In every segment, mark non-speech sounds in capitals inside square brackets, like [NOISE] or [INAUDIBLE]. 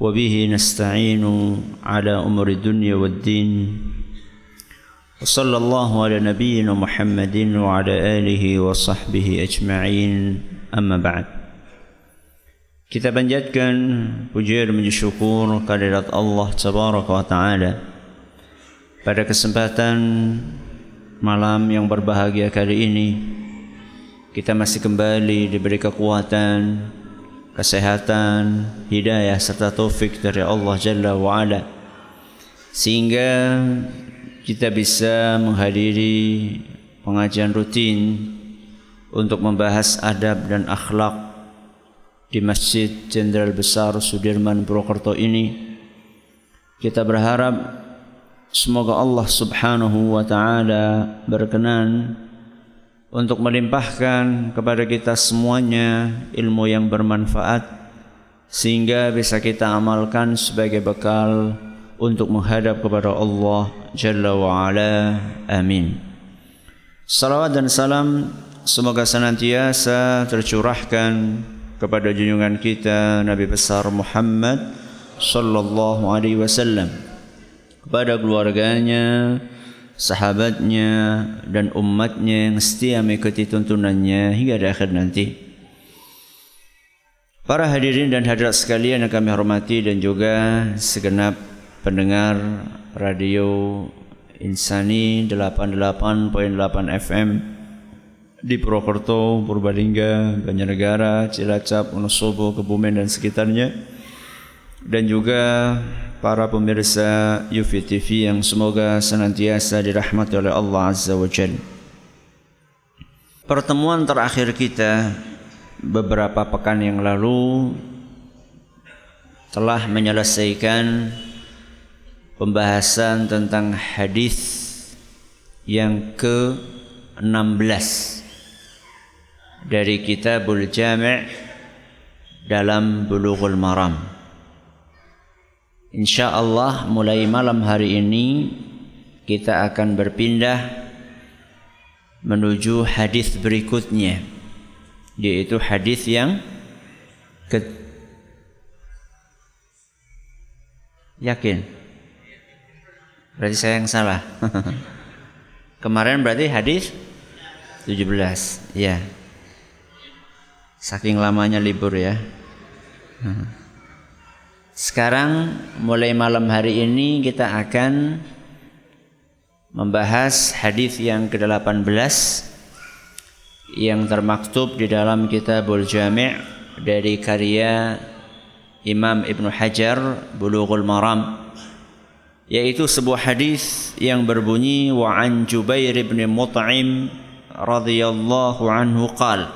وبه نستعين على أمور الدنيا والدين وصلى الله على نبينا محمد وعلى آله وصحبه أجمعين أما بعد Kita panjatkan pujian dan syukur kehadirat Allah Tabaraka wa Ta'ala pada kesempatan malam yang berbahagia kali ini kita masih kembali diberi kekuatan kesehatan, hidayah serta taufik dari Allah Jalla wa Ala sehingga kita bisa menghadiri pengajian rutin untuk membahas adab dan akhlak di Masjid Jenderal Besar Sudirman Purwokerto ini. Kita berharap semoga Allah Subhanahu wa taala berkenan untuk melimpahkan kepada kita semuanya ilmu yang bermanfaat sehingga bisa kita amalkan sebagai bekal untuk menghadap kepada Allah Jalla wa Ala. Amin. Salawat dan salam semoga senantiasa tercurahkan kepada junjungan kita Nabi besar Muhammad sallallahu alaihi wasallam kepada keluarganya, sahabatnya dan umatnya yang setia mengikuti tuntunannya hingga di akhir nanti. Para hadirin dan hadirat sekalian yang kami hormati dan juga segenap pendengar radio Insani 88.8 FM di Purwokerto, Purbalingga, Banjarnegara, Cilacap, Wonosobo, Kebumen dan sekitarnya dan juga para pemirsa Yufi TV yang semoga senantiasa dirahmati oleh Allah Azza wa Jalla. Pertemuan terakhir kita beberapa pekan yang lalu telah menyelesaikan pembahasan tentang hadis yang ke-16 dari Kitabul Jami' dalam Bulughul Maram. Insya Allah mulai malam hari ini kita akan berpindah menuju hadis berikutnya yaitu hadis yang ke yakin? Berarti saya yang salah. [LAUGHS] Kemarin berarti hadis 17 ya saking lamanya libur ya [LAUGHS] sekarang mulai malam hari ini kita akan membahas hadis yang ke-18 yang termaktub di dalam Kitabul Jami' dari karya Imam Ibn Hajar Bulughul Maram yaitu sebuah hadis yang berbunyi wa an Jubair bin Mut'im radhiyallahu anhu qal.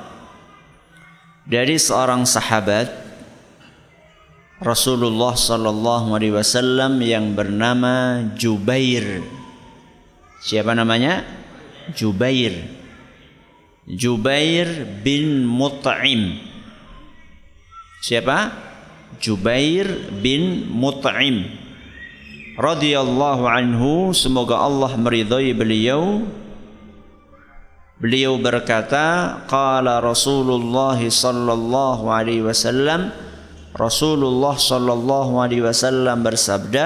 Dari seorang sahabat Rasulullah sallallahu alaihi wasallam yang bernama Jubair Siapa namanya? Jubair. Jubair bin Mut'im. Siapa? Jubair bin Mut'im. Radhiyallahu anhu, semoga Allah meridhai beliau. Beliau berkata, qala Rasulullah sallallahu alaihi wasallam, Rasulullah sallallahu alaihi wasallam bersabda,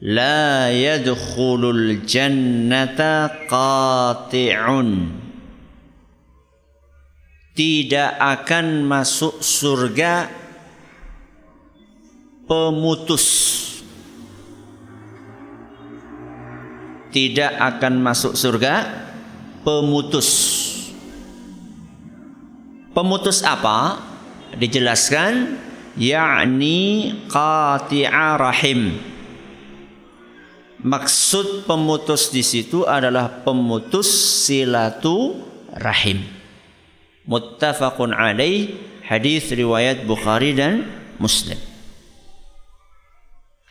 La yadkhulul jannata qati'un. Tidak akan masuk surga pemutus. Tidak akan masuk surga pemutus. Pemutus apa? Dijelaskan yakni qati'a rahim Maksud pemutus di situ adalah pemutus silatu rahim. Muttafaqun alaih hadis riwayat Bukhari dan Muslim.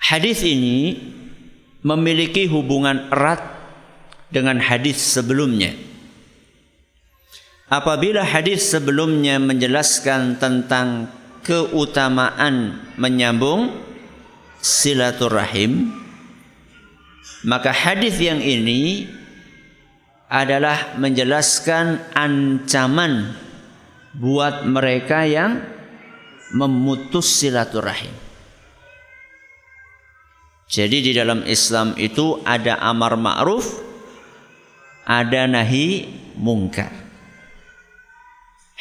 Hadis ini memiliki hubungan erat dengan hadis sebelumnya. Apabila hadis sebelumnya menjelaskan tentang keutamaan menyambung silaturahim, maka hadis yang ini adalah menjelaskan ancaman buat mereka yang memutus silaturahim. Jadi di dalam Islam itu ada amar ma'ruf, ada nahi mungkar.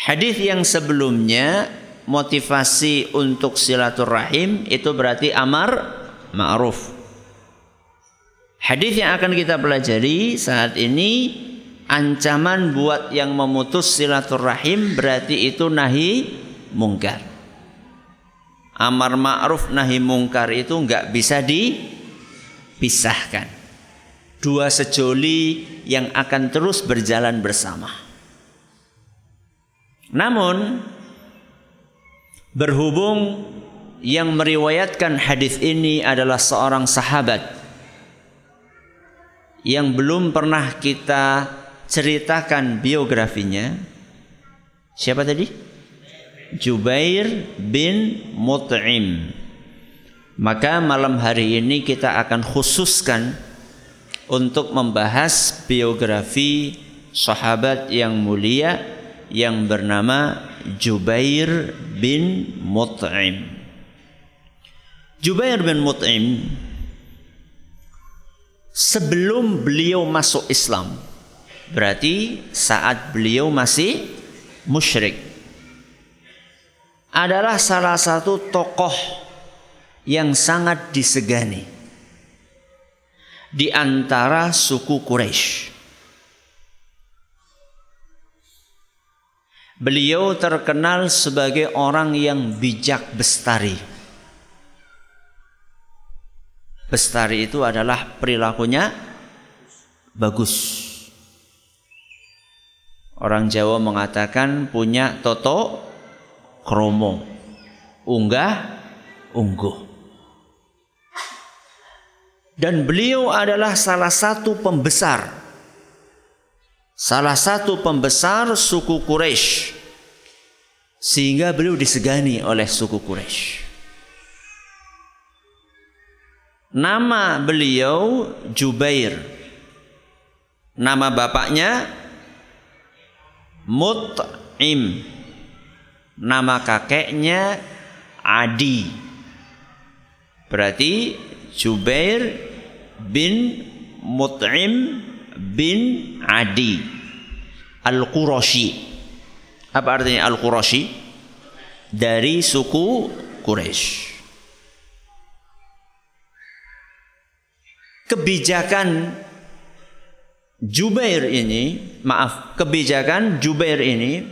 Hadis yang sebelumnya motivasi untuk silaturahim itu berarti amar ma'ruf. Hadis yang akan kita pelajari saat ini ancaman buat yang memutus silaturahim berarti itu nahi mungkar amar ma'ruf nahi mungkar itu nggak bisa dipisahkan. Dua sejoli yang akan terus berjalan bersama. Namun berhubung yang meriwayatkan hadis ini adalah seorang sahabat yang belum pernah kita ceritakan biografinya. Siapa tadi? Jubair bin Mut'im. Maka malam hari ini kita akan khususkan untuk membahas biografi sahabat yang mulia yang bernama Jubair bin Mut'im. Jubair bin Mut'im sebelum beliau masuk Islam berarti saat beliau masih musyrik adalah salah satu tokoh yang sangat disegani di antara suku Quraisy. Beliau terkenal sebagai orang yang bijak bestari. Bestari itu adalah perilakunya bagus. Orang Jawa mengatakan punya toto kromo unggah ungguh dan beliau adalah salah satu pembesar salah satu pembesar suku Quraisy sehingga beliau disegani oleh suku Quraisy nama beliau Jubair. Nama bapaknya Mut'im. Nama kakeknya Adi. Berarti Jubair bin Mut'im bin Adi Al-Qurashi. Apa artinya Al-Qurashi? Dari suku Quraisy. Kebijakan Jubair ini, maaf, kebijakan Jubair ini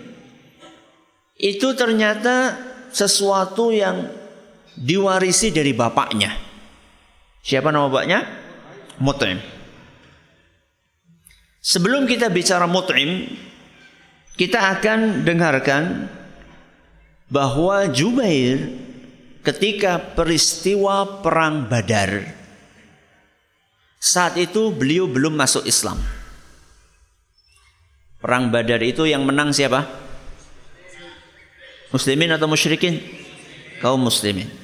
itu ternyata sesuatu yang diwarisi dari bapaknya. Siapa nama bapaknya? Mut'im. Sebelum kita bicara Mut'im, kita akan dengarkan bahwa Jubair ketika peristiwa perang Badar saat itu beliau belum masuk Islam. Perang Badar itu yang menang siapa? Muslimin atau musyrikin? Kaum muslimin.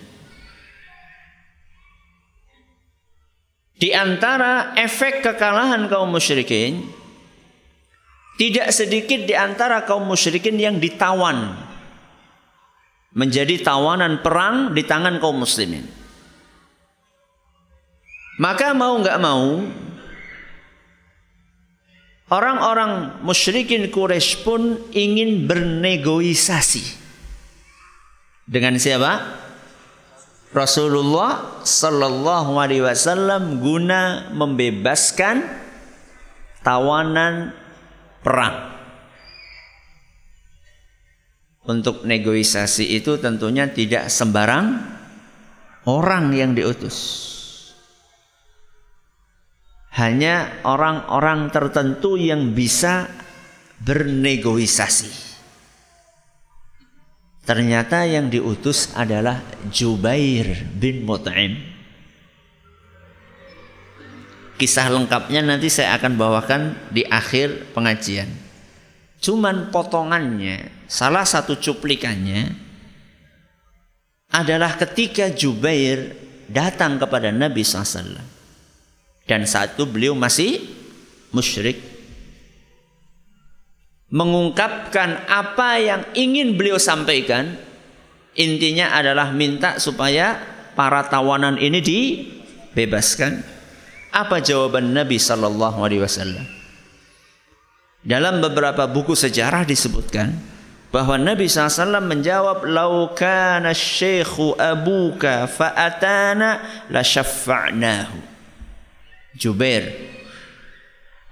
Di antara efek kekalahan kaum musyrikin, tidak sedikit di antara kaum musyrikin yang ditawan menjadi tawanan perang di tangan kaum muslimin. Maka mau nggak mau orang-orang musyrikin Quraisy pun ingin bernegosiasi dengan siapa? Rasulullah Sallallahu Alaihi Wasallam guna membebaskan tawanan perang. Untuk negosiasi itu tentunya tidak sembarang orang yang diutus. Hanya orang-orang tertentu yang bisa bernegosiasi. Ternyata yang diutus adalah Jubair bin Mut'im. Kisah lengkapnya nanti saya akan bawakan di akhir pengajian. Cuman potongannya, salah satu cuplikannya adalah ketika Jubair datang kepada Nabi SAW. Dan saat itu beliau masih musyrik. Mengungkapkan apa yang ingin beliau sampaikan. Intinya adalah minta supaya para tawanan ini dibebaskan. Apa jawaban Nabi Sallallahu Alaihi Wasallam? Dalam beberapa buku sejarah disebutkan bahwa Nabi SAW menjawab lau kana syekhu abuka fa'atana la syaffa'nahu Jubair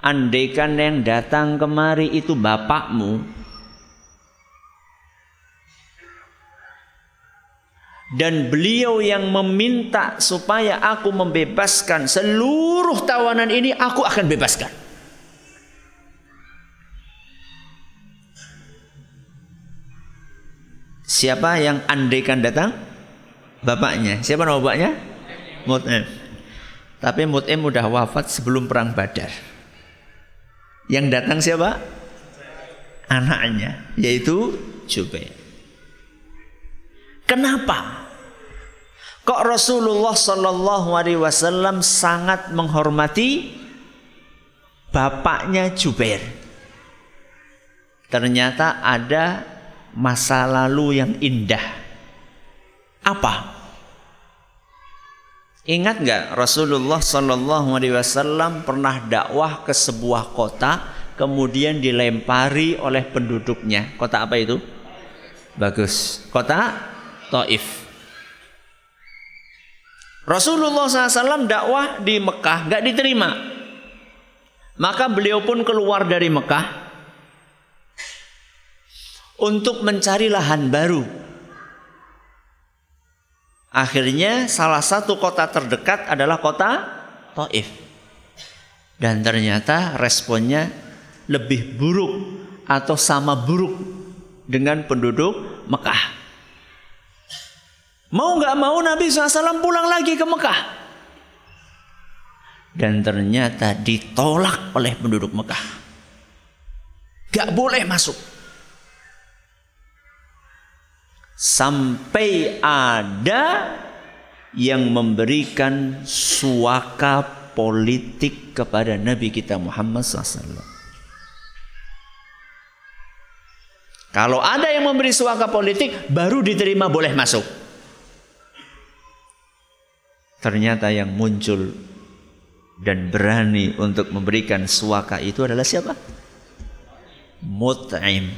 andaikan yang datang kemari itu bapakmu dan beliau yang meminta supaya aku membebaskan seluruh tawanan ini aku akan bebaskan Siapa yang andaikan datang? Bapaknya. Siapa nama bapaknya? Mut'im. Tapi Mut'im udah wafat sebelum perang Badar. Yang datang siapa? Anaknya, yaitu Jubair. Kenapa? Kok Rasulullah Shallallahu Alaihi Wasallam sangat menghormati bapaknya Jubair? Ternyata ada masa lalu yang indah. Apa? Ingat nggak Rasulullah Shallallahu Alaihi Wasallam pernah dakwah ke sebuah kota, kemudian dilempari oleh penduduknya. Kota apa itu? Bagus. Kota Taif. Rasulullah SAW dakwah di Mekah nggak diterima. Maka beliau pun keluar dari Mekah untuk mencari lahan baru. Akhirnya salah satu kota terdekat adalah kota Taif. Dan ternyata responnya lebih buruk atau sama buruk dengan penduduk Mekah. Mau nggak mau Nabi SAW pulang lagi ke Mekah. Dan ternyata ditolak oleh penduduk Mekah. Gak boleh masuk. Sampai ada yang memberikan suaka politik kepada Nabi kita Muhammad SAW. Kalau ada yang memberi suaka politik, baru diterima boleh masuk. Ternyata yang muncul dan berani untuk memberikan suaka itu adalah siapa? Mut'im.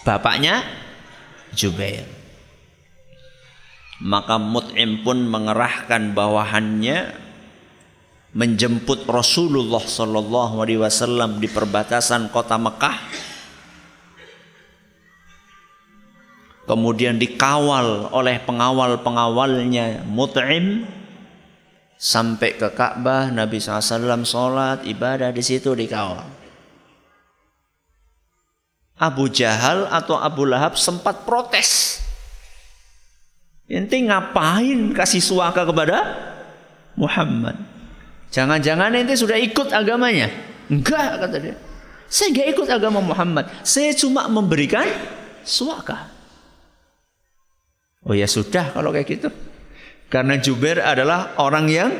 Bapaknya Jubair. Maka Mut'im pun mengerahkan bawahannya menjemput Rasulullah sallallahu alaihi wasallam di perbatasan kota Mekah. Kemudian dikawal oleh pengawal-pengawalnya Mut'im sampai ke Ka'bah Nabi SAW sholat ibadah di situ dikawal. Abu Jahal atau Abu Lahab sempat protes. Ente ngapain kasih suaka kepada Muhammad? Jangan-jangan ente sudah ikut agamanya? Enggak kata dia. Saya enggak ikut agama Muhammad. Saya cuma memberikan suaka. Oh ya sudah kalau kayak gitu. Karena Jubair adalah orang yang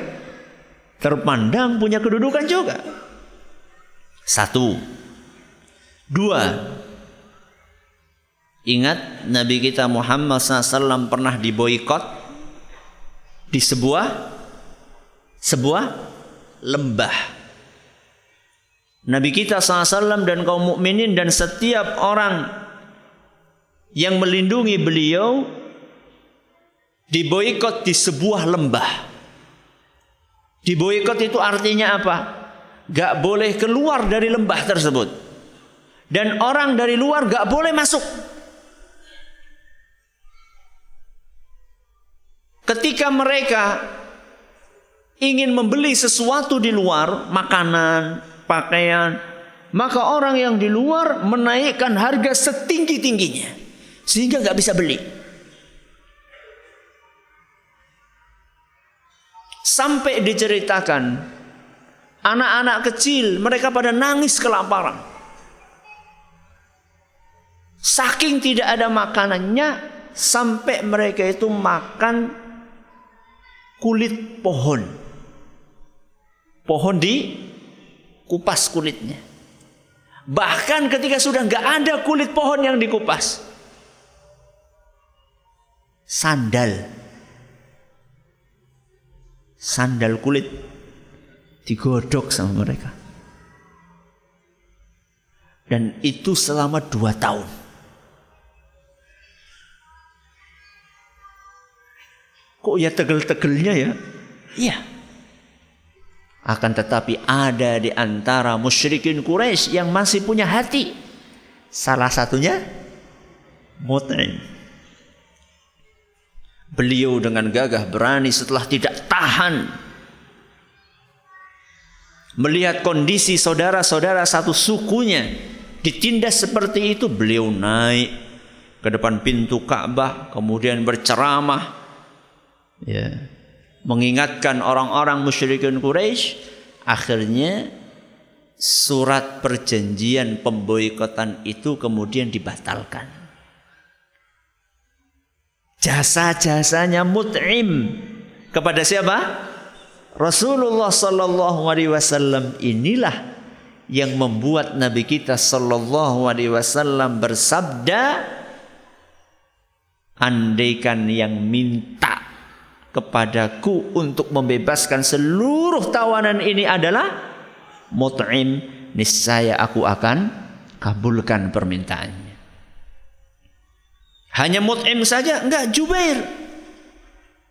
terpandang punya kedudukan juga. Satu. Dua. Ingat Nabi kita Muhammad SAW pernah diboikot di sebuah sebuah lembah. Nabi kita SAW dan kaum mukminin dan setiap orang yang melindungi beliau diboikot di sebuah lembah. Diboikot itu artinya apa? Gak boleh keluar dari lembah tersebut. Dan orang dari luar gak boleh masuk. Ketika mereka ingin membeli sesuatu di luar, makanan, pakaian, maka orang yang di luar menaikkan harga setinggi-tingginya sehingga nggak bisa beli. Sampai diceritakan Anak-anak kecil mereka pada nangis kelaparan. Saking tidak ada makanannya sampai mereka itu makan kulit pohon. Pohon di kupas kulitnya. Bahkan ketika sudah nggak ada kulit pohon yang dikupas. Sandal. Sandal kulit digodok sama mereka. Dan itu selama dua tahun. Kok ya tegel-tegelnya ya? Iya. Akan tetapi ada di antara musyrikin Quraisy yang masih punya hati. Salah satunya Mut'im. Beliau dengan gagah berani setelah tidak tahan melihat kondisi saudara-saudara satu sukunya ditindas seperti itu, beliau naik ke depan pintu Ka'bah, kemudian berceramah, ya, mengingatkan orang-orang musyrikin Quraisy. Akhirnya surat perjanjian pemboikotan itu kemudian dibatalkan. Jasa-jasanya Mut'im kepada siapa? Rasulullah sallallahu alaihi wasallam inilah yang membuat Nabi kita sallallahu alaihi wasallam bersabda andaikan yang minta kepadaku untuk membebaskan seluruh tawanan ini adalah mut'im. Niscaya aku akan kabulkan permintaannya. Hanya mut'im saja enggak Jubair.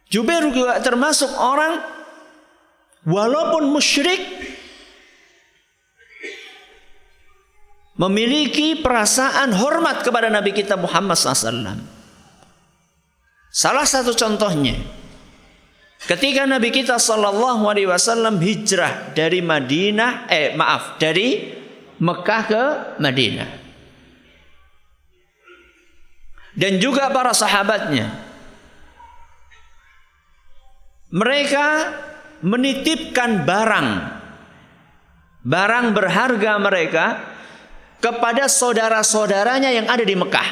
Jubair juga termasuk orang walaupun musyrik memiliki perasaan hormat kepada Nabi kita Muhammad SAW. Salah satu contohnya, ketika Nabi kita Sallallahu Alaihi Wasallam hijrah dari Madinah, eh maaf dari Mekah ke Madinah, dan juga para sahabatnya, mereka menitipkan barang barang berharga mereka kepada saudara-saudaranya yang ada di Mekah.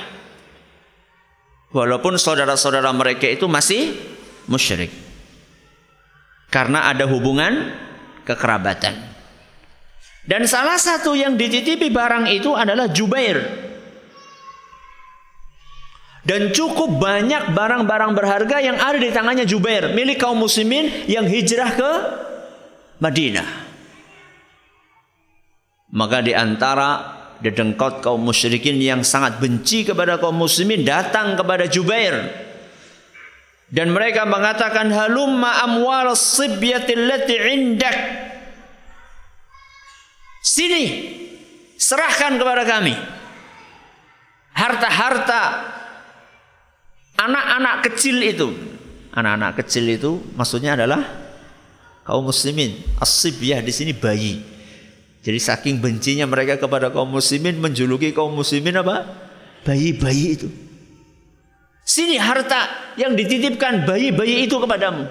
Walaupun saudara-saudara mereka itu masih musyrik. Karena ada hubungan kekerabatan. Dan salah satu yang dititipi barang itu adalah Jubair. Dan cukup banyak barang-barang berharga yang ada di tangannya Jubair, milik kaum muslimin yang hijrah ke Madinah. Maka di antara dedengkot kaum musyrikin yang sangat benci kepada kaum muslimin datang kepada Jubair. Dan mereka mengatakan halumma amwal sibyatil lati indak. Sini serahkan kepada kami. Harta-harta anak-anak kecil itu. Anak-anak kecil itu maksudnya adalah kaum muslimin. Ya di sini bayi. Jadi saking bencinya mereka kepada kaum muslimin menjuluki kaum muslimin apa? Bayi-bayi itu sini harta yang dititipkan bayi-bayi itu kepadamu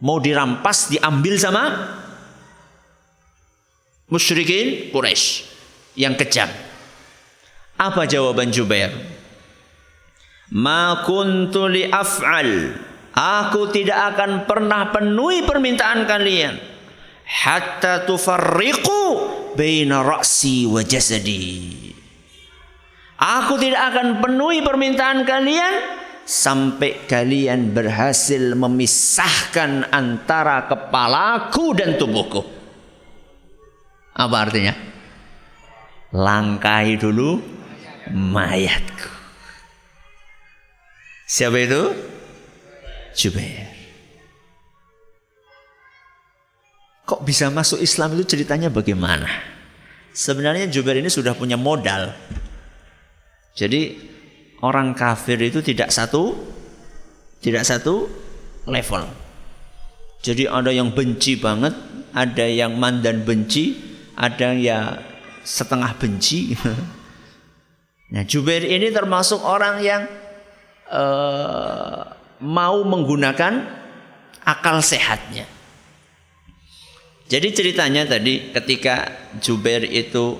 mau dirampas diambil sama musyrikin Quraisy yang kejam apa jawaban Jubair Ma kuntu li af'al. Aku tidak akan pernah penuhi permintaan kalian hatta tufarriqu baina ra'si wa jasadi. Aku tidak akan penuhi permintaan kalian sampai kalian berhasil memisahkan antara kepalaku dan tubuhku. Apa artinya? Langkahi dulu mayatku. Siapa itu? Jubair. Kok bisa masuk Islam itu ceritanya bagaimana? Sebenarnya Jubair ini sudah punya modal. Jadi orang kafir itu tidak satu tidak satu level. Jadi ada yang benci banget, ada yang mandan benci, ada yang setengah benci. [LAUGHS] Nah, Jubair ini termasuk orang yang uh, mau menggunakan akal sehatnya. Jadi ceritanya tadi ketika Jubair itu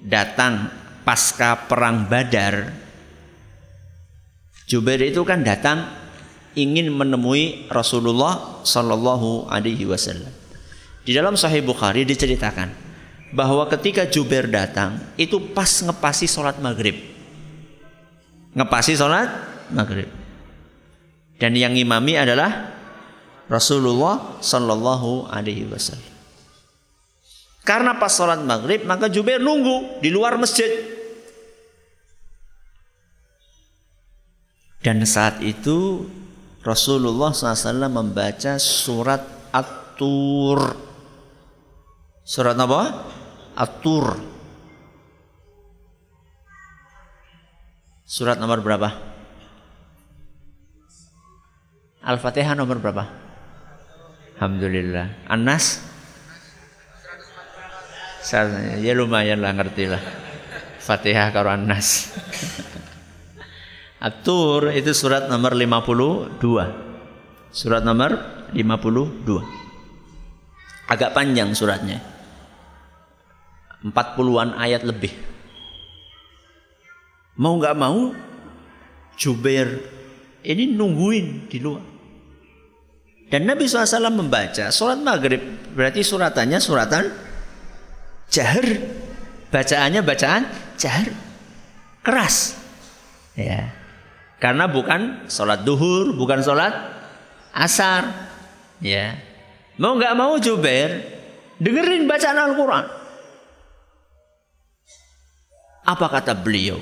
datang pasca perang Badar, Jubair itu kan datang ingin menemui Rasulullah Shallallahu Alaihi Wasallam. Di dalam Sahih Bukhari diceritakan bahwa ketika Jubair datang itu pas ngepasi sholat maghrib, ngepasi sholat maghrib, dan yang imami adalah Rasulullah Shallallahu Alaihi Wasallam. Karena pas sholat maghrib maka Jubair nunggu di luar masjid. Dan saat itu Rasulullah SAW membaca surat At-Tur. Surat apa? At-Tur. Surat nomor berapa? Al-Fatihah nomor berapa? Alhamdulillah. Anas? Ya lumayan lah ngerti lah. Fatihah karo Anas. [LAUGHS] At-Tur itu surat nomor 52. Surat nomor 52. Agak panjang suratnya. 40-an ayat lebih. Mau nggak mau Jubair ini nungguin di luar. Dan Nabi SAW membaca surat maghrib berarti suratannya suratan jahar. Bacaannya bacaan jahar. Keras. Ya. Karena bukan sholat duhur, bukan sholat asar. Ya. Mau nggak mau Jubair, dengerin bacaan Al-Quran. Apa kata beliau?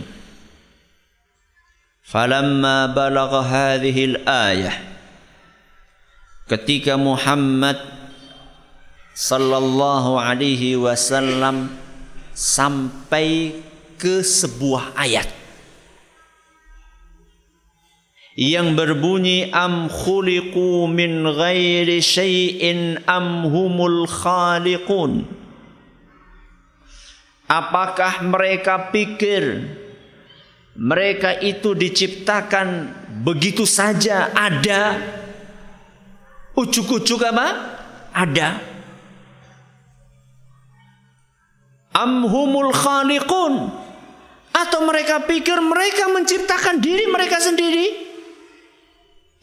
Falamma balagha hadhihi al-ayah ketika Muhammad sallallahu alaihi wasallam sampai ke sebuah ayat yang berbunyi am khuliqu min ghairi syai'in am humul khaliqun Apakah mereka pikir mereka itu diciptakan begitu saja ada ujuk-ujuk apa? Ada. Am humul khaliqun atau mereka pikir mereka menciptakan diri mereka sendiri?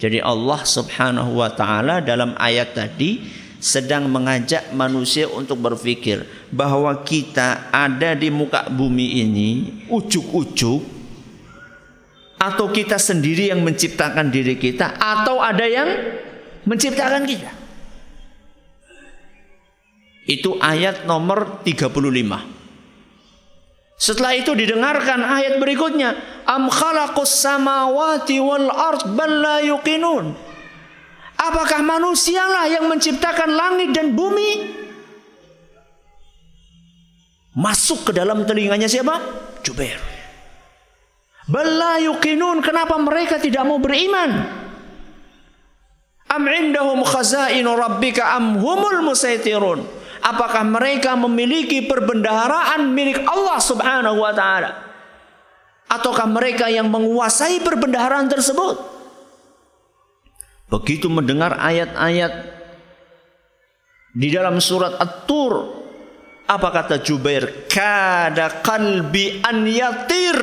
Jadi Allah Subhanahu wa taala dalam ayat tadi sedang mengajak manusia untuk berpikir bahwa kita ada di muka bumi ini ujuk-ujuk atau kita sendiri yang menciptakan diri kita atau ada yang menciptakan kita. Itu ayat nomor 35. Setelah itu didengarkan ayat berikutnya, am khalaqus samawati wal ard bal la yuqinun. Apakah manusialah yang menciptakan langit dan bumi? Masuk ke dalam telinganya siapa? Jubair. Bala yuqinun. Kenapa mereka tidak mau beriman? Am indahum khazainu rabbika am humul musaitirun. Apakah mereka memiliki perbendaharaan milik Allah Subhanahu wa taala? Ataukah mereka yang menguasai perbendaharaan tersebut? Begitu mendengar ayat-ayat di dalam surat At-Tur, apa kata Jubair? Kada qalbi an yatir.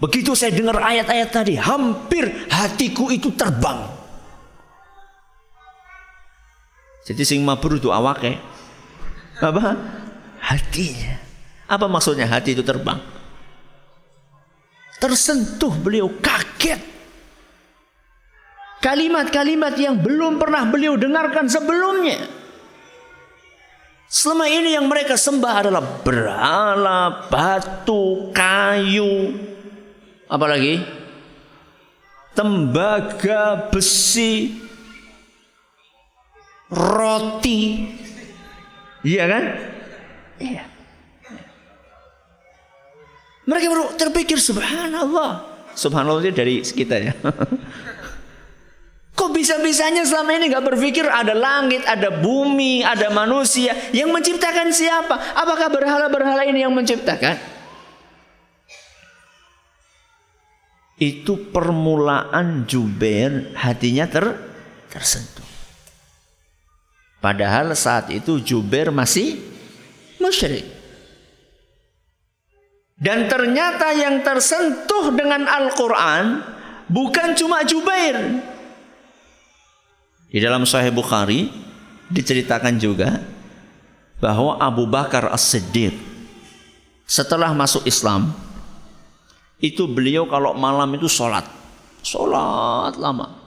Begitu saya dengar ayat-ayat tadi, hampir hatiku itu terbang. Jadi sing mabur itu awake. Apa? Hatinya. Apa maksudnya hati itu terbang? Tersentuh beliau kaget. Kalimat-kalimat yang belum pernah beliau dengarkan sebelumnya. Selama ini yang mereka sembah adalah berhala, batu, kayu, apalagi tembaga, besi, roti. Iya kan? Iya. Mereka baru terpikir subhanallah. Subhanallah itu dari kita ya. [LAUGHS] Kok bisa-bisanya selama ini nggak berpikir ada langit, ada bumi, ada manusia yang menciptakan siapa? Apakah berhala-berhala ini yang menciptakan? Itu permulaan Jubair hatinya ter tersentuh. Padahal saat itu Jubair masih musyrik. Dan ternyata yang tersentuh dengan Al-Quran bukan cuma Jubair. Di dalam Sahih Bukhari diceritakan juga bahwa Abu Bakar As-Siddiq setelah masuk Islam itu beliau kalau malam itu sholat sholat lama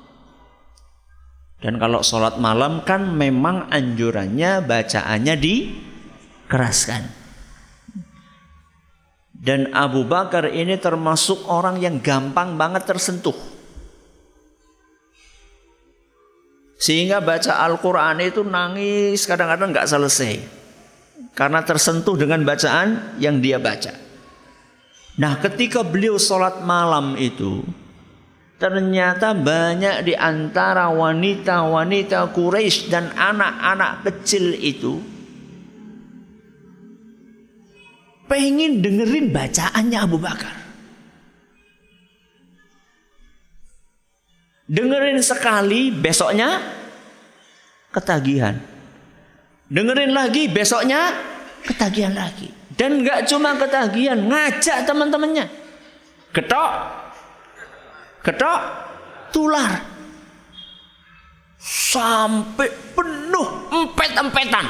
dan kalau sholat malam kan memang anjurannya bacaannya dikeraskan. Dan Abu Bakar ini termasuk orang yang gampang banget tersentuh. Sehingga baca Al-Quran itu nangis kadang-kadang nggak selesai. Karena tersentuh dengan bacaan yang dia baca. Nah, ketika beliau sholat malam itu, ternyata banyak di antara wanita-wanita Quraisy dan anak-anak kecil itu pengen dengerin bacaannya Abu Bakar. Dengerin sekali, besoknya ketagihan. Dengerin lagi besoknya ketagihan lagi. Dan nggak cuma ketagihan, ngajak teman-temannya. Ketok, ketok, tular. Sampai penuh empet-empetan.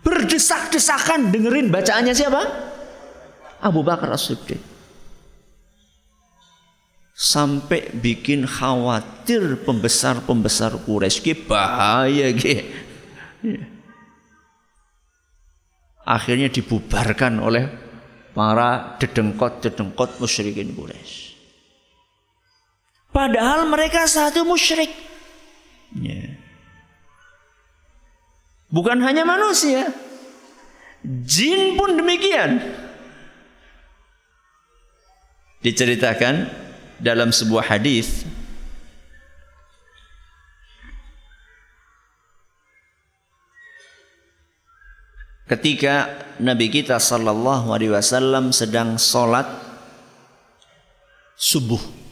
Berdesak-desakan dengerin bacaannya siapa? Abu Bakar As-Siddiq. Sampai bikin khawatir pembesar-pembesar Quraisy. Bahaya gitu Iya. Akhirnya dibubarkan oleh para dedengkot-dedengkot musyrikin Quraisy. Padahal mereka satu musyrik. Ya. Bukan hanya manusia, jin pun demikian. Diceritakan dalam sebuah hadis ketika Nabi kita sallallahu alaihi wasallam sedang sholat subuh.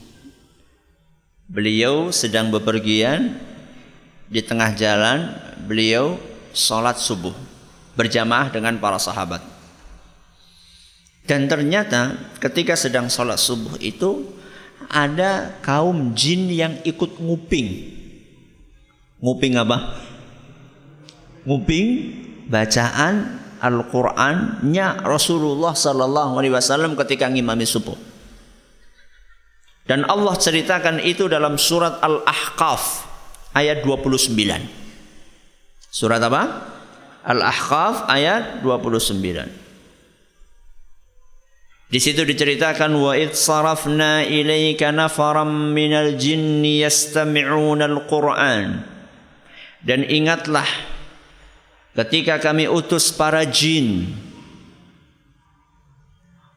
Beliau sedang bepergian di tengah jalan, beliau sholat subuh berjamaah dengan para sahabat. Dan ternyata ketika sedang sholat subuh itu ada kaum jin yang ikut nguping. Nguping apa? Nguping bacaan Al-Qur'annya Rasulullah sallallahu alaihi wasallam ketika ngimami subuh. Dan Allah ceritakan itu dalam surat Al-Ahqaf ayat 29. Surat apa? Al-Ahqaf ayat 29. Di situ diceritakan wa id sarafna ilaika nafaram minal jinni yastami'una al-Qur'an. Dan ingatlah ketika kami utus para jin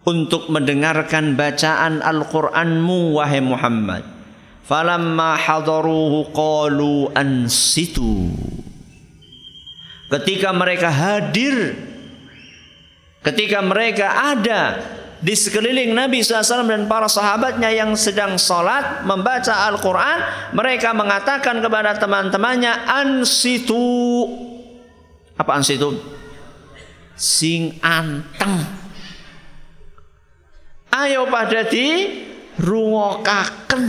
untuk mendengarkan bacaan Al-Qur'anmu wahai Muhammad falamma hadaruhu qalu ansitu ketika mereka hadir ketika mereka ada di sekeliling Nabi SAW dan para sahabatnya yang sedang sholat membaca Al-Quran mereka mengatakan kepada teman-temannya ansitu Apaan sih itu? Sing anteng. Ayo pada di rungokaken.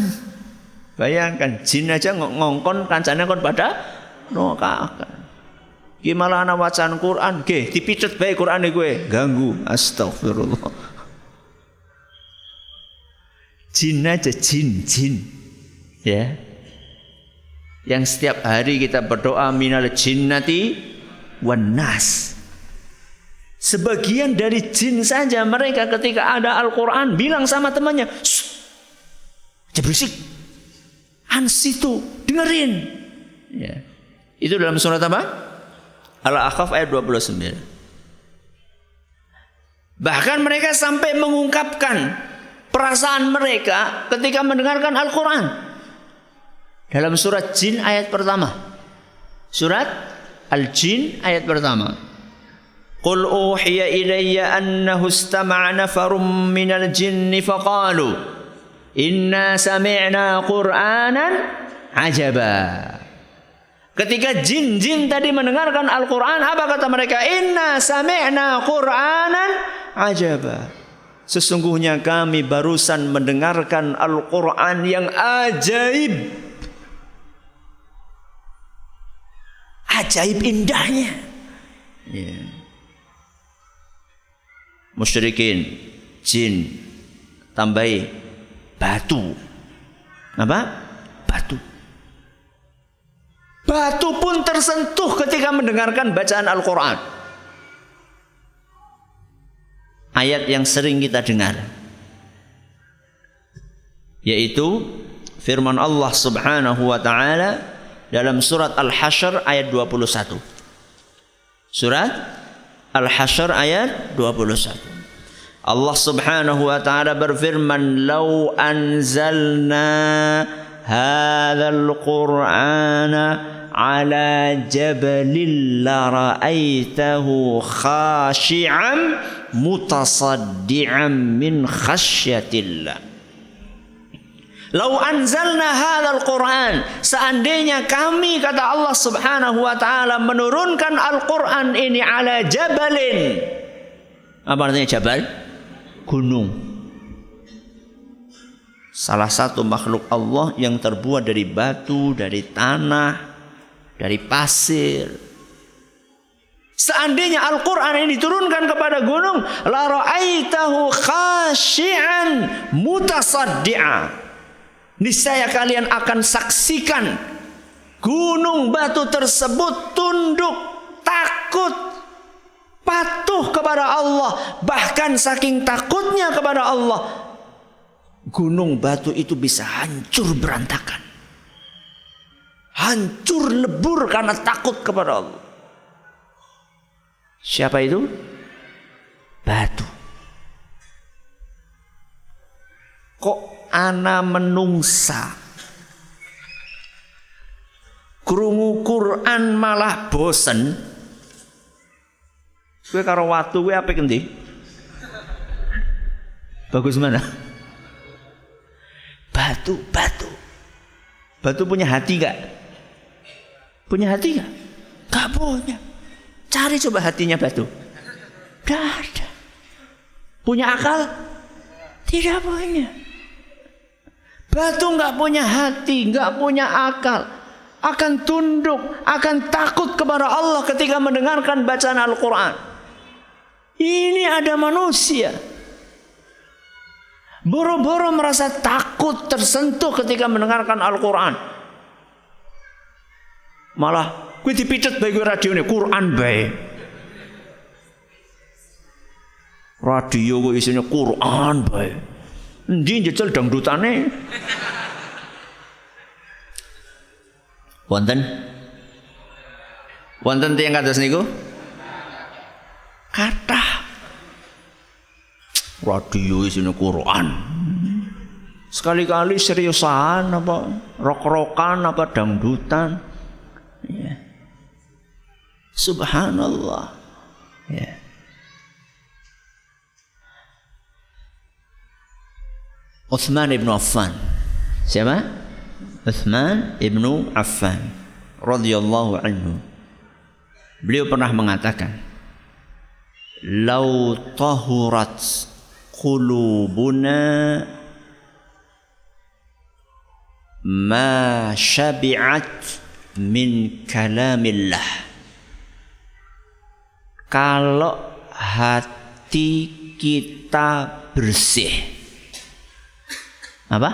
Bayangkan jin aja ngongkon kancane kon pada rungokaken. Gimana ana wacaan Quran? Ge, dipicut bae Quran gue ganggu. Astagfirullah. Jin aja jin, jin. Ya. Yang setiap hari kita berdoa minal jinnati wanas. Sebagian dari jin saja mereka ketika ada Al-Quran bilang sama temannya, jangan berisik, ansitu, dengerin. Ya. Itu dalam surat apa? Al-Ahqaf ayat 29. Bahkan mereka sampai mengungkapkan perasaan mereka ketika mendengarkan Al-Quran. Dalam surat jin ayat pertama. Surat Al-Jin ayat pertama. Qul uhiya ilayya annahu istama'a nafarum minal jinni faqalu inna sami'na qur'anan ajaba. Ketika jin-jin tadi mendengarkan Al-Quran, apa kata mereka? Inna sami'na Qur'anan ajaba. Sesungguhnya kami barusan mendengarkan Al-Quran yang ajaib. Ajaib indahnya. Yeah. Musyrikin, jin, tambahi batu. Apa? Batu. Batu pun tersentuh ketika mendengarkan bacaan Al-Quran. Ayat yang sering kita dengar. Yaitu firman Allah subhanahu wa ta'ala dalam surat Al-Hashr ayat 21. Surat Al-Hashr ayat 21. Allah Subhanahu wa taala berfirman, "Lau anzalna hadzal Qur'ana على جبل لرأيته خاشعا متصدعا من خشية الله Lau anzalna hadzal Qur'an seandainya kami kata Allah Subhanahu wa taala menurunkan Al-Qur'an ini ala jabalin apa artinya jabal gunung salah satu makhluk Allah yang terbuat dari batu dari tanah dari pasir. Seandainya Al-Quran ini diturunkan kepada gunung, la ra'aitahu khashi'an mutasaddi'a. Niscaya kalian akan saksikan gunung batu tersebut tunduk, takut, patuh kepada Allah, bahkan saking takutnya kepada Allah, gunung batu itu bisa hancur berantakan hancur lebur karena takut kepada Allah. Siapa itu? Batu. Kok ana menungsa? Krungu Quran malah bosen. Kowe karo watu kowe apik endi? Bagus mana? Batu, batu. Batu punya hati gak? Punya hati nggak? Gak punya. Cari coba hatinya batu. Gak ada. Punya akal? Tidak punya. Batu nggak punya hati, nggak punya akal. Akan tunduk, akan takut kepada Allah ketika mendengarkan bacaan Al-Quran. Ini ada manusia. Boro-boro merasa takut tersentuh ketika mendengarkan Al-Quran. Malah kuwi dipitet bae radio ini Quran bae. Radio kok isinya Quran bae. Endi njejel dangdutane? Wonten? Wonten tiyang kados niku? Kata radio isinya Quran. Sekali-kali seriusan apa rok-rokan apa dangdutan. Ya. Subhanallah. Ya. Uthman ibn Affan. Siapa? Uthman ibn Affan radhiyallahu anhu. Beliau pernah mengatakan, "Lau tahurat qulubuna ma syabi'at min kalamillah kalau hati kita bersih apa?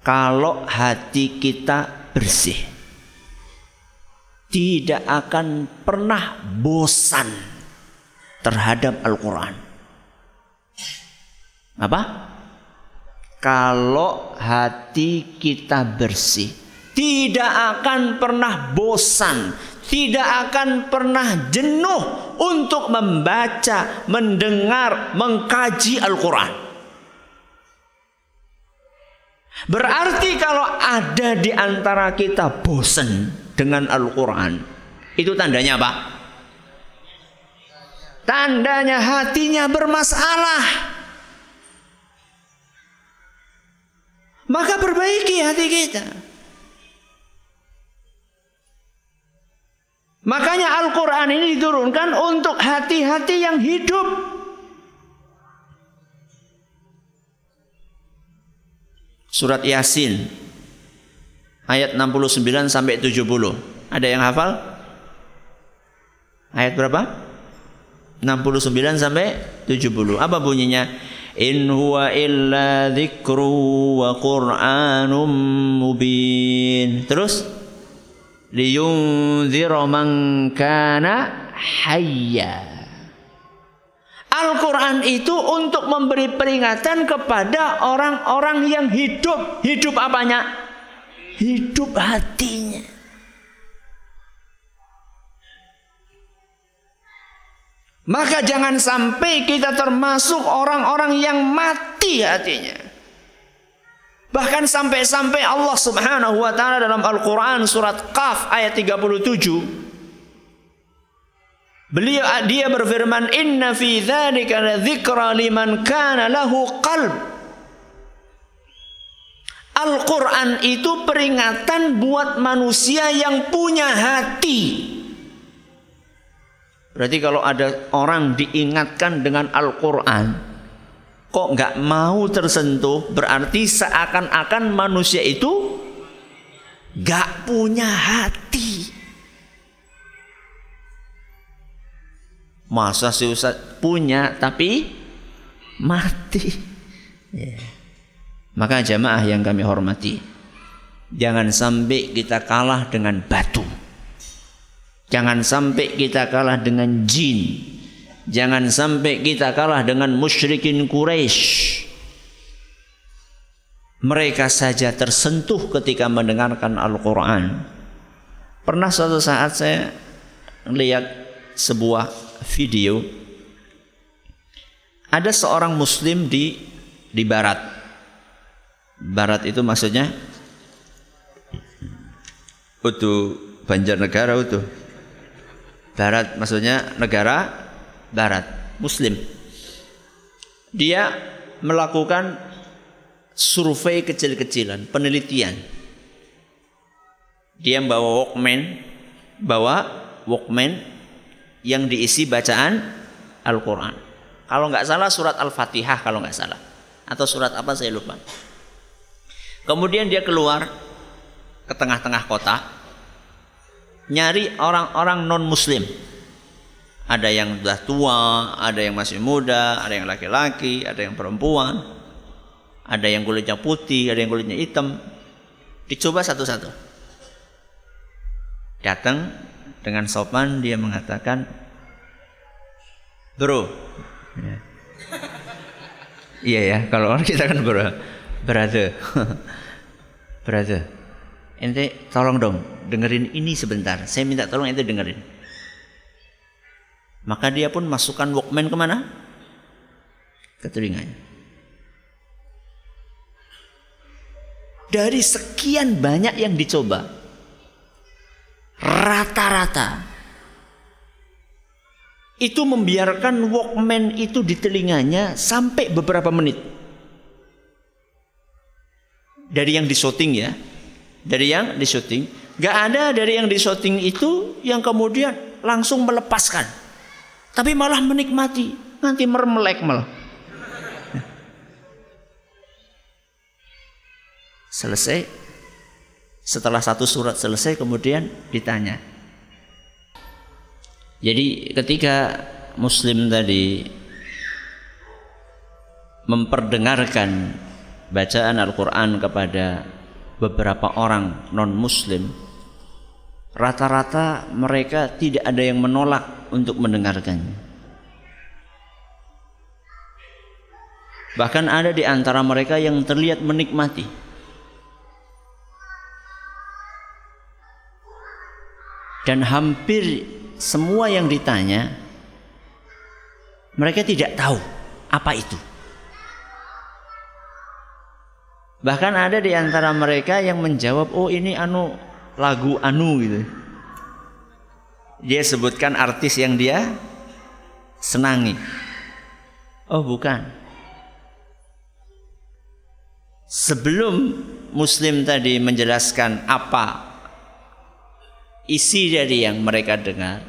Kalau hati kita bersih tidak akan pernah bosan terhadap Al-Quran. Apa? Kalau hati kita bersih tidak akan pernah bosan, tidak akan pernah jenuh untuk membaca, mendengar, mengkaji Al-Quran. Berarti kalau ada di antara kita bosan dengan Al-Quran, itu tandanya apa? Tandanya hatinya bermasalah. Maka perbaiki hati kita. Makanya Al-Quran ini diturunkan untuk hati-hati yang hidup. Surat Yasin ayat 69 sampai 70. Ada yang hafal? Ayat berapa? 69 sampai 70. Apa bunyinya? In huwa illa dzikru wa qur'anum mubin. Terus liyunzira man kana hayya. Al-Quran itu untuk memberi peringatan kepada orang-orang yang hidup. Hidup apanya? Hidup hatinya. Maka jangan sampai kita termasuk orang-orang yang mati hatinya. Bahkan sampai-sampai Allah Subhanahu wa taala dalam Al-Qur'an surat Qaf ayat 37 Beliau dia berfirman inna fi dzalika ladzikra liman kana lahu qalb Al-Quran itu peringatan buat manusia yang punya hati. Berarti kalau ada orang diingatkan dengan Al-Quran, kok nggak mau tersentuh, berarti seakan-akan manusia itu nggak punya hati. Masa si Ustaz punya tapi mati. Yeah. Maka jamaah yang kami hormati, jangan sampai kita kalah dengan batu. Jangan sampai kita kalah dengan jin. Jangan sampai kita kalah dengan musyrikin Quraisy. Mereka saja tersentuh ketika mendengarkan Al-Quran. Pernah suatu saat saya lihat sebuah video. Ada seorang muslim di di barat. Barat itu maksudnya utuh Banjarnegara utuh Barat maksudnya negara barat muslim. Dia melakukan survei kecil-kecilan, penelitian. Dia membawa Walkman, bawa Walkman yang diisi bacaan Al-Quran. Kalau nggak salah surat Al-Fatihah kalau nggak salah. Atau surat apa saya lupa. Kemudian dia keluar ke tengah-tengah kota nyari orang-orang non muslim ada yang sudah tua ada yang masih muda ada yang laki-laki ada yang perempuan ada yang kulitnya putih ada yang kulitnya hitam dicoba satu-satu datang dengan sopan dia mengatakan bro. Ya. iya ya kalau orang kita kan bro brother. [LAUGHS] Brother ente tolong dong dengerin ini sebentar saya minta tolong ente dengerin. Maka dia pun masukkan Walkman ke mana ke telinganya. Dari sekian banyak yang dicoba rata-rata itu membiarkan Walkman itu di telinganya sampai beberapa menit dari yang disoting ya dari yang di syuting. Gak ada dari yang di syuting itu yang kemudian langsung melepaskan. Tapi malah menikmati. Nanti mermelek malah. Selesai. Setelah satu surat selesai kemudian ditanya. Jadi ketika muslim tadi memperdengarkan bacaan Al-Quran kepada beberapa orang non muslim rata-rata mereka tidak ada yang menolak untuk mendengarkannya bahkan ada di antara mereka yang terlihat menikmati dan hampir semua yang ditanya mereka tidak tahu apa itu Bahkan ada di antara mereka yang menjawab, "Oh, ini anu lagu anu gitu." Dia sebutkan artis yang dia senangi. Oh, bukan. Sebelum Muslim tadi menjelaskan apa isi dari yang mereka dengar,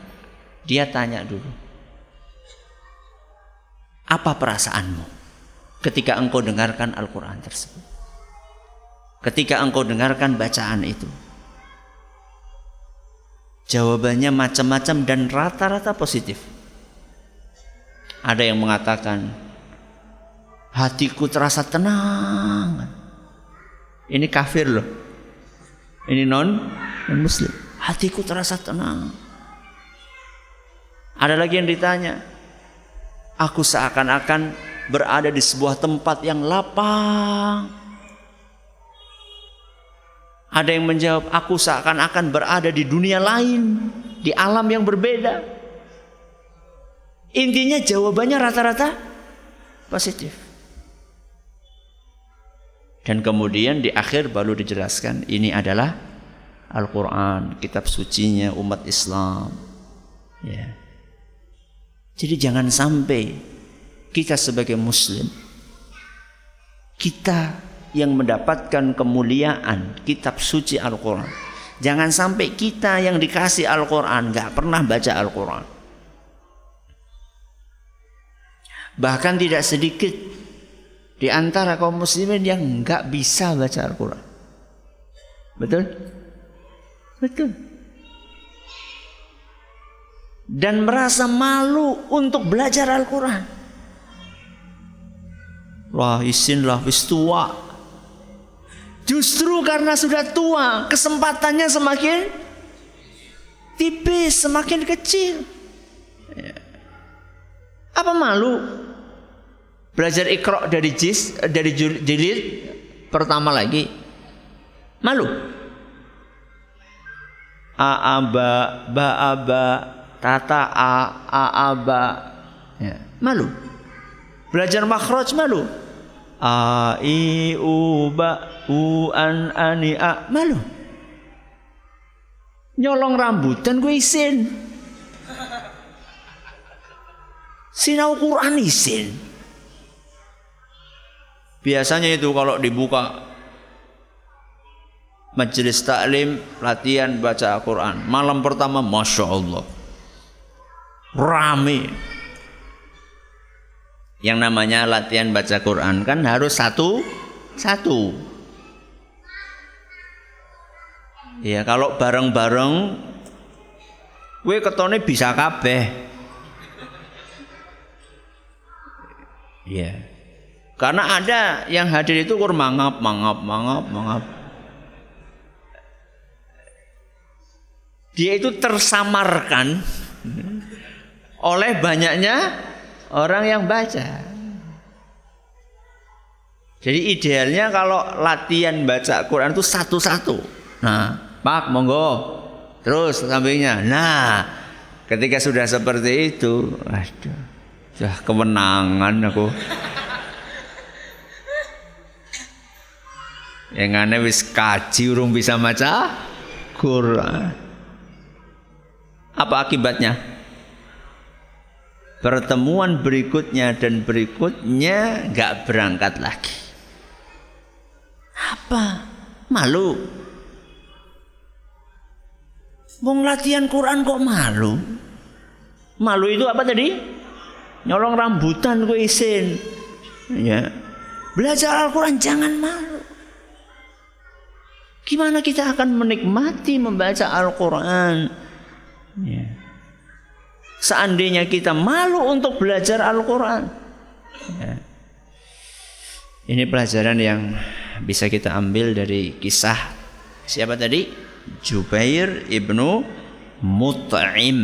dia tanya dulu. Apa perasaanmu ketika engkau dengarkan Al-Quran tersebut? Ketika engkau dengarkan bacaan itu. Jawabannya macam-macam dan rata-rata positif. Ada yang mengatakan, hatiku terasa tenang. Ini kafir loh. Ini non non muslim. Hatiku terasa tenang. Ada lagi yang ditanya. Aku seakan-akan berada di sebuah tempat yang lapang. Ada yang menjawab, aku seakan-akan berada di dunia lain, di alam yang berbeda. Intinya jawabannya rata-rata positif. Dan kemudian di akhir baru dijelaskan ini adalah Al-Quran, kitab sucinya umat Islam. Ya. Jadi jangan sampai kita sebagai muslim kita yang mendapatkan kemuliaan kitab suci Al-Quran. Jangan sampai kita yang dikasih Al-Quran nggak pernah baca Al-Quran. Bahkan tidak sedikit di antara kaum muslimin yang nggak bisa baca Al-Quran. Betul? Betul. Dan merasa malu untuk belajar Al-Quran. Wah isin lah wis tua. Justru karena sudah tua, kesempatannya semakin tipis, semakin kecil. Ya. Apa malu? Belajar ikro dari jis, dari jilid pertama lagi. Malu. Aaba, baaba, tata a, aaba. Ya. Malu. Belajar makhraj malu. A, i, u, ba, u, an, ani, a. Malu. Nyolong rambutan gue isin. Sinau Quran isin. Biasanya itu kalau dibuka majelis taklim latihan baca Al-Quran. Malam pertama masya Allah. Rame. Yang namanya latihan baca Quran kan harus satu satu. Ya kalau bareng-bareng gue ketone bisa kabeh. Ya. Karena ada yang hadir itu kur mangap mangap mangap mangap dia itu tersamarkan oleh banyaknya orang yang baca. Jadi idealnya kalau latihan baca Quran itu satu-satu. Nah, Pak, monggo. Terus sampingnya. Nah, ketika sudah seperti itu, aduh, sudah kemenangan aku. Yang aneh wis kaji urung bisa baca Quran. Apa akibatnya? Pertemuan berikutnya dan berikutnya nggak berangkat lagi. Apa? Malu. Wong latihan Quran kok malu? Malu itu apa tadi? Nyolong rambutan gue isin. Ya. Belajar Al-Quran jangan malu. Gimana kita akan menikmati membaca Al-Quran? Ya. Seandainya kita malu untuk belajar Al-Quran. Ya. Ini pelajaran yang bisa kita ambil dari kisah siapa tadi? Jubair ibnu Mut'im.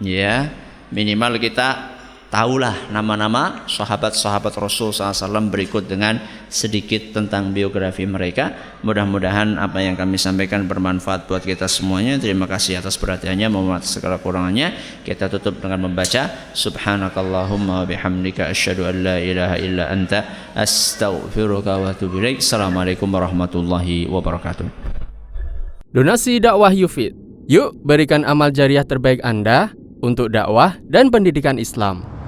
Ya, minimal kita tahulah nama-nama sahabat-sahabat Rasul SAW berikut dengan sedikit tentang biografi mereka. Mudah-mudahan apa yang kami sampaikan bermanfaat buat kita semuanya. Terima kasih atas perhatiannya. Mohon maaf segala kurangannya. Kita tutup dengan membaca Subhanakallahumma bihamdika asyhadu an la ilaha illa anta astaghfiruka wa atubu ilaik. Assalamualaikum warahmatullahi wabarakatuh. Donasi dakwah Yufid. Yuk berikan amal jariah terbaik Anda untuk dakwah dan pendidikan Islam.